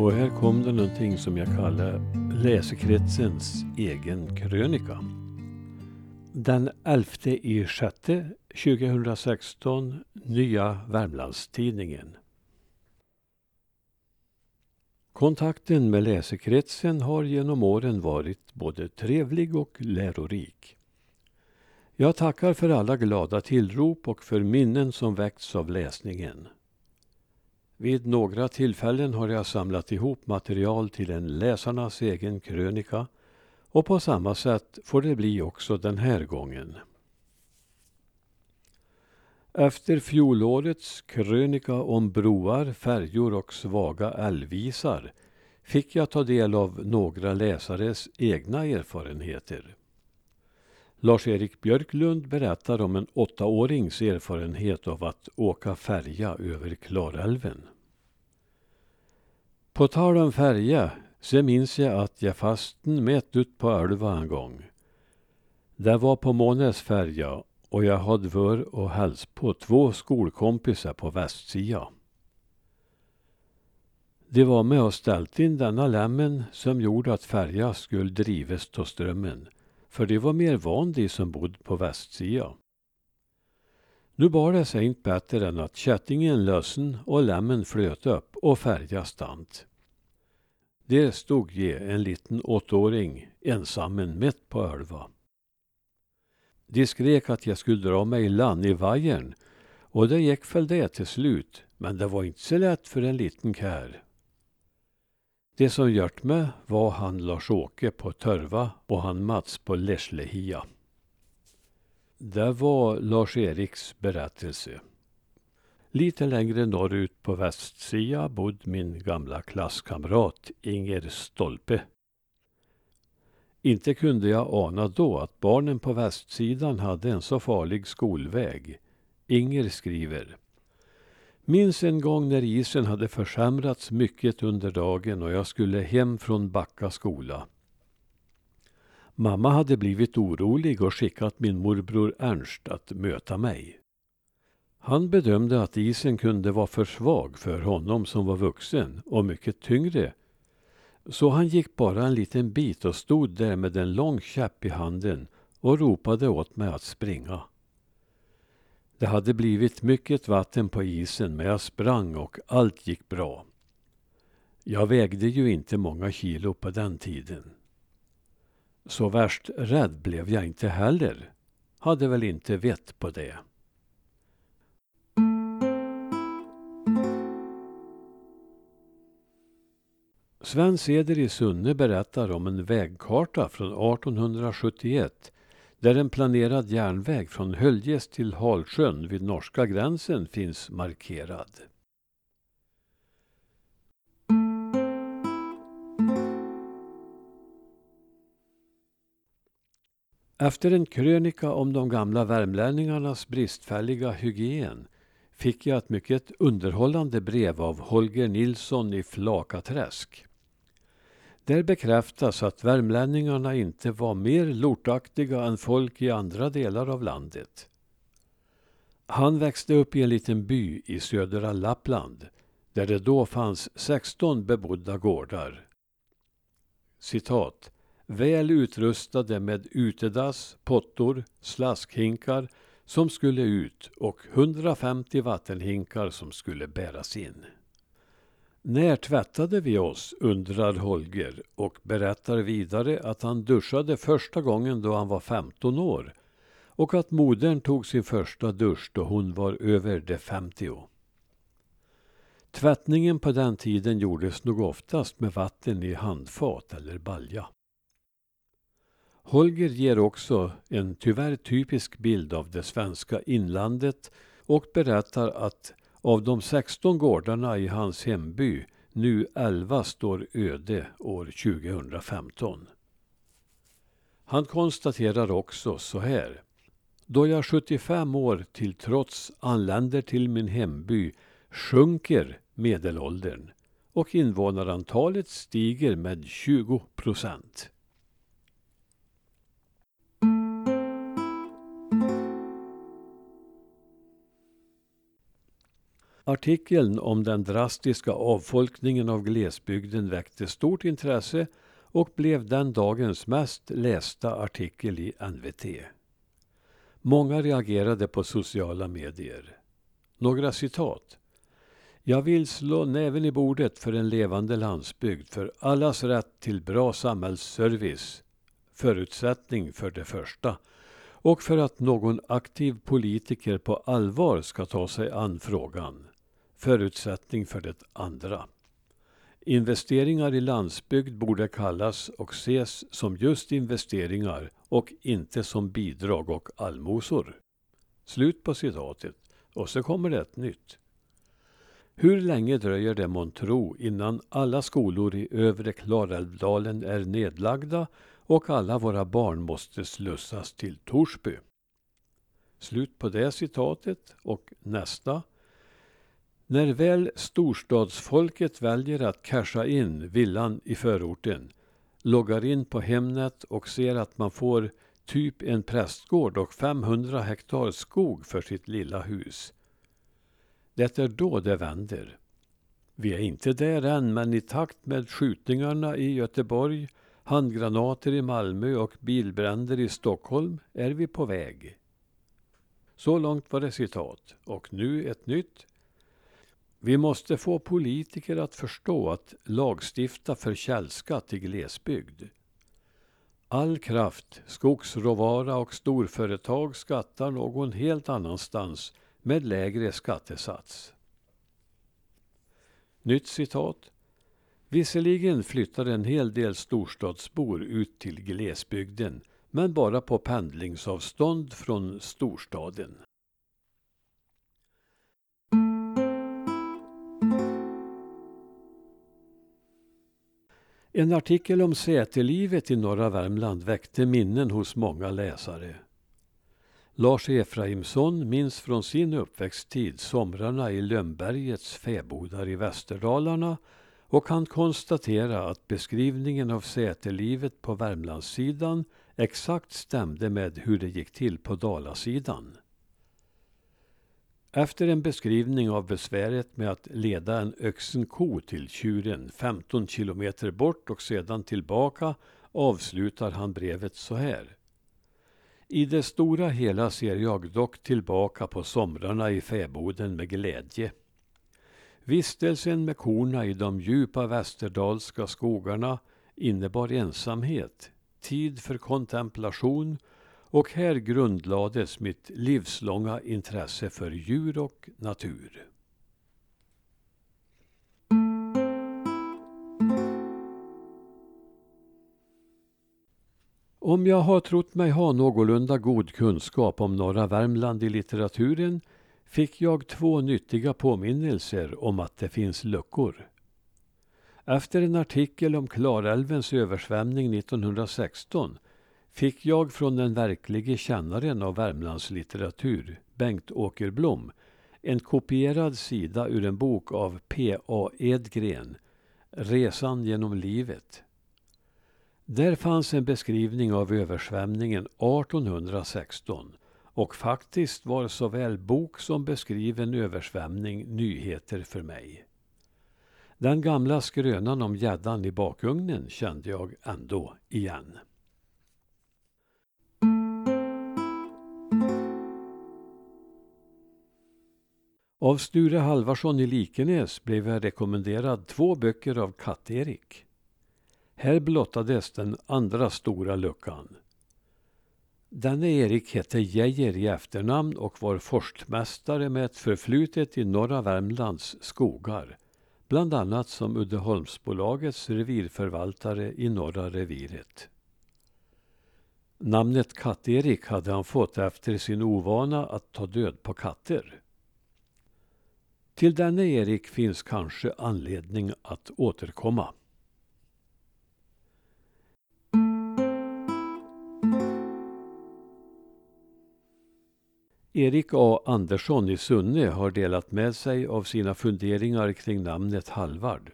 Och här kom det någonting som jag kallar läsekretsens egen krönika. Den 11 i 6 2016, Nya Värmlandstidningen. Kontakten med läsekretsen har genom åren varit både trevlig och lärorik. Jag tackar för alla glada tillrop och för minnen som väckts av läsningen. Vid några tillfällen har jag samlat ihop material till en läsarnas egen krönika och på samma sätt får det bli också den här gången. Efter fjolårets krönika om broar, färjor och svaga älvvisar fick jag ta del av några läsares egna erfarenheter. Lars-Erik Björklund berättar om en åttaårings erfarenhet av att åka färja över Klarälven. På tal om färja så minns jag att jag fasten mitt ut på älva en gång. Det var på Månäs färja och jag hade vör och häls på två skolkompisar på västsida. Det var med och ställt in denna lämmen som gjorde att färja skulle drives till strömmen för det var mer van de som bodde på västsida. Nu bar det sig inte bättre än att kättingen lösen och lämmen flöt upp och färja stant. Där stod je en liten åttaåring ensammen mitt på älva. De skrek att jag skulle dra mig i land i vajern och det gick väl det till slut, men det var inte så lätt för en liten kär. Det som gjort mig var han Lars-Åke på Törva och han Mats på Leslehia. Det var Lars-Eriks berättelse. Lite längre norrut på västsida bodde min gamla klasskamrat Inger Stolpe. Inte kunde jag ana då att barnen på västsidan hade en så farlig skolväg. Inger skriver Minns en gång när isen hade försämrats mycket under dagen och jag skulle hem från Backa skola. Mamma hade blivit orolig och skickat min morbror Ernst att möta mig. Han bedömde att isen kunde vara för svag för honom som var vuxen och mycket tyngre. Så han gick bara en liten bit och stod där med en lång käpp i handen och ropade åt mig att springa. Det hade blivit mycket vatten på isen men jag sprang och allt gick bra. Jag vägde ju inte många kilo på den tiden. Så värst rädd blev jag inte heller. Hade väl inte vett på det. Sven Seder i Sunne berättar om en vägkarta från 1871 där en planerad järnväg från Höljes till Halsjön vid norska gränsen finns markerad. Efter en krönika om de gamla värmlänningarnas bristfälliga hygien fick jag ett mycket underhållande brev av Holger Nilsson i Flakaträsk. Där bekräftas att värmlänningarna inte var mer lortaktiga än folk i andra delar av landet. Han växte upp i en liten by i södra Lappland där det då fanns 16 bebodda gårdar. Citat. Väl utrustade med utedass, pottor, slaskhinkar som skulle ut och 150 vattenhinkar som skulle bäras in. När tvättade vi oss, undrar Holger och berättar vidare att han duschade första gången då han var 15 år och att modern tog sin första dusch då hon var över de 50. Tvättningen på den tiden gjordes nog oftast med vatten i handfat eller balja. Holger ger också en tyvärr typisk bild av det svenska inlandet och berättar att av de 16 gårdarna i hans hemby, nu 11 står öde år 2015. Han konstaterar också så här. Då jag 75 år till trots anländer till min hemby sjunker medelåldern och invånarantalet stiger med 20 procent. Artikeln om den drastiska avfolkningen av glesbygden väckte stort intresse och blev den dagens mest lästa artikel i NVT. Många reagerade på sociala medier. Några citat. Jag vill slå näven i bordet för en levande landsbygd, för allas rätt till bra samhällsservice. Förutsättning för det första. Och för att någon aktiv politiker på allvar ska ta sig an frågan. Förutsättning för det andra. Investeringar i landsbygd borde kallas och ses som just investeringar och inte som bidrag och allmosor. Slut på citatet. Och så kommer det ett nytt. Hur länge dröjer det månntro innan alla skolor i övre Klarälvdalen är nedlagda och alla våra barn måste slussas till Torsby? Slut på det citatet och nästa. När väl storstadsfolket väljer att casha in villan i förorten, loggar in på Hemnet och ser att man får typ en prästgård och 500 hektar skog för sitt lilla hus. Det är då det vänder. Vi är inte där än, men i takt med skjutningarna i Göteborg, handgranater i Malmö och bilbränder i Stockholm är vi på väg. Så långt var det citat. Och nu ett nytt. Vi måste få politiker att förstå att lagstifta för källskatt i glesbygd. All kraft, skogsråvara och storföretag skattar någon helt annanstans med lägre skattesats. Nytt citat. Visserligen flyttar en hel del storstadsbor ut till glesbygden men bara på pendlingsavstånd från storstaden. En artikel om sätelivet i norra Värmland väckte minnen hos många läsare. Lars Efraimsson minns från sin uppväxttid somrarna i Lönnbergets fäbodar i Västerdalarna och kan konstatera att beskrivningen av sätelivet på Värmlandssidan exakt stämde med hur det gick till på Dalasidan. Efter en beskrivning av besväret med att leda en öxen ko till tjuren 15 kilometer bort och sedan tillbaka avslutar han brevet så här. I det stora hela ser jag dock tillbaka på somrarna i fäboden med glädje. Vistelsen med korna i de djupa västerdalska skogarna innebar ensamhet, tid för kontemplation och här grundlades mitt livslånga intresse för djur och natur. Om jag har trott mig ha någorlunda god kunskap om norra Värmland i litteraturen fick jag två nyttiga påminnelser om att det finns luckor. Efter en artikel om Klarälvens översvämning 1916 fick jag från den verklige kännaren av Värmlandslitteratur, Bengt Åkerblom, en kopierad sida ur en bok av P.A. Edgren, Resan genom livet. Där fanns en beskrivning av översvämningen 1816 och faktiskt var såväl bok som beskriven översvämning nyheter för mig. Den gamla skrönan om gäddan i bakugnen kände jag ändå igen. Av Sture Halvarsson i Likenäs blev jag rekommenderad två böcker av Katt-Erik. Här blottades den andra stora luckan. Denne Erik hette Geijer i efternamn och var forstmästare med ett förflutet i norra Värmlands skogar. Bland annat som Uddeholmsbolagets revirförvaltare i norra reviret. Namnet Katt-Erik hade han fått efter sin ovana att ta död på katter. Till denne Erik finns kanske anledning att återkomma. Erik A Andersson i Sunne har delat med sig av sina funderingar kring namnet Halvard.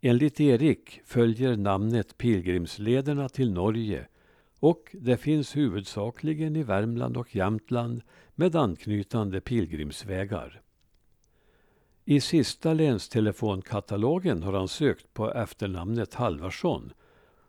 Enligt Erik följer namnet pilgrimslederna till Norge och det finns huvudsakligen i Värmland och Jämtland med anknytande pilgrimsvägar. I sista länstelefonkatalogen har han sökt på efternamnet Halvarsson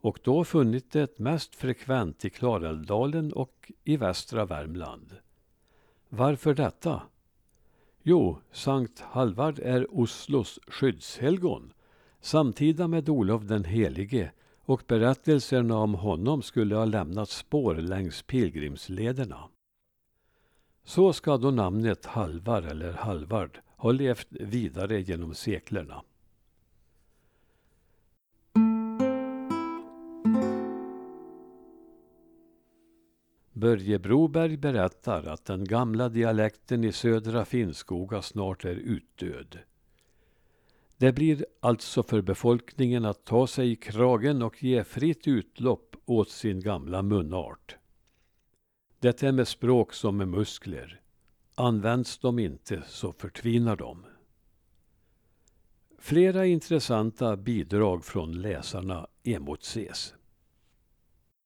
och då funnit det mest frekvent i Klarälvdalen och i västra Värmland. Varför detta? Jo, Sankt Halvard är Oslos skyddshelgon, samtida med Olof den helige och berättelserna om honom skulle ha lämnat spår längs pilgrimslederna. Så ska då namnet Halvar eller Halvard har levt vidare genom seklerna. Börje Broberg berättar att den gamla dialekten i södra Finnskoga snart är utdöd. Det blir alltså för befolkningen att ta sig i kragen och ge fritt utlopp åt sin gamla munart. Det är med språk som med muskler. Används de inte så förtvinar de. Flera intressanta bidrag från läsarna emotses.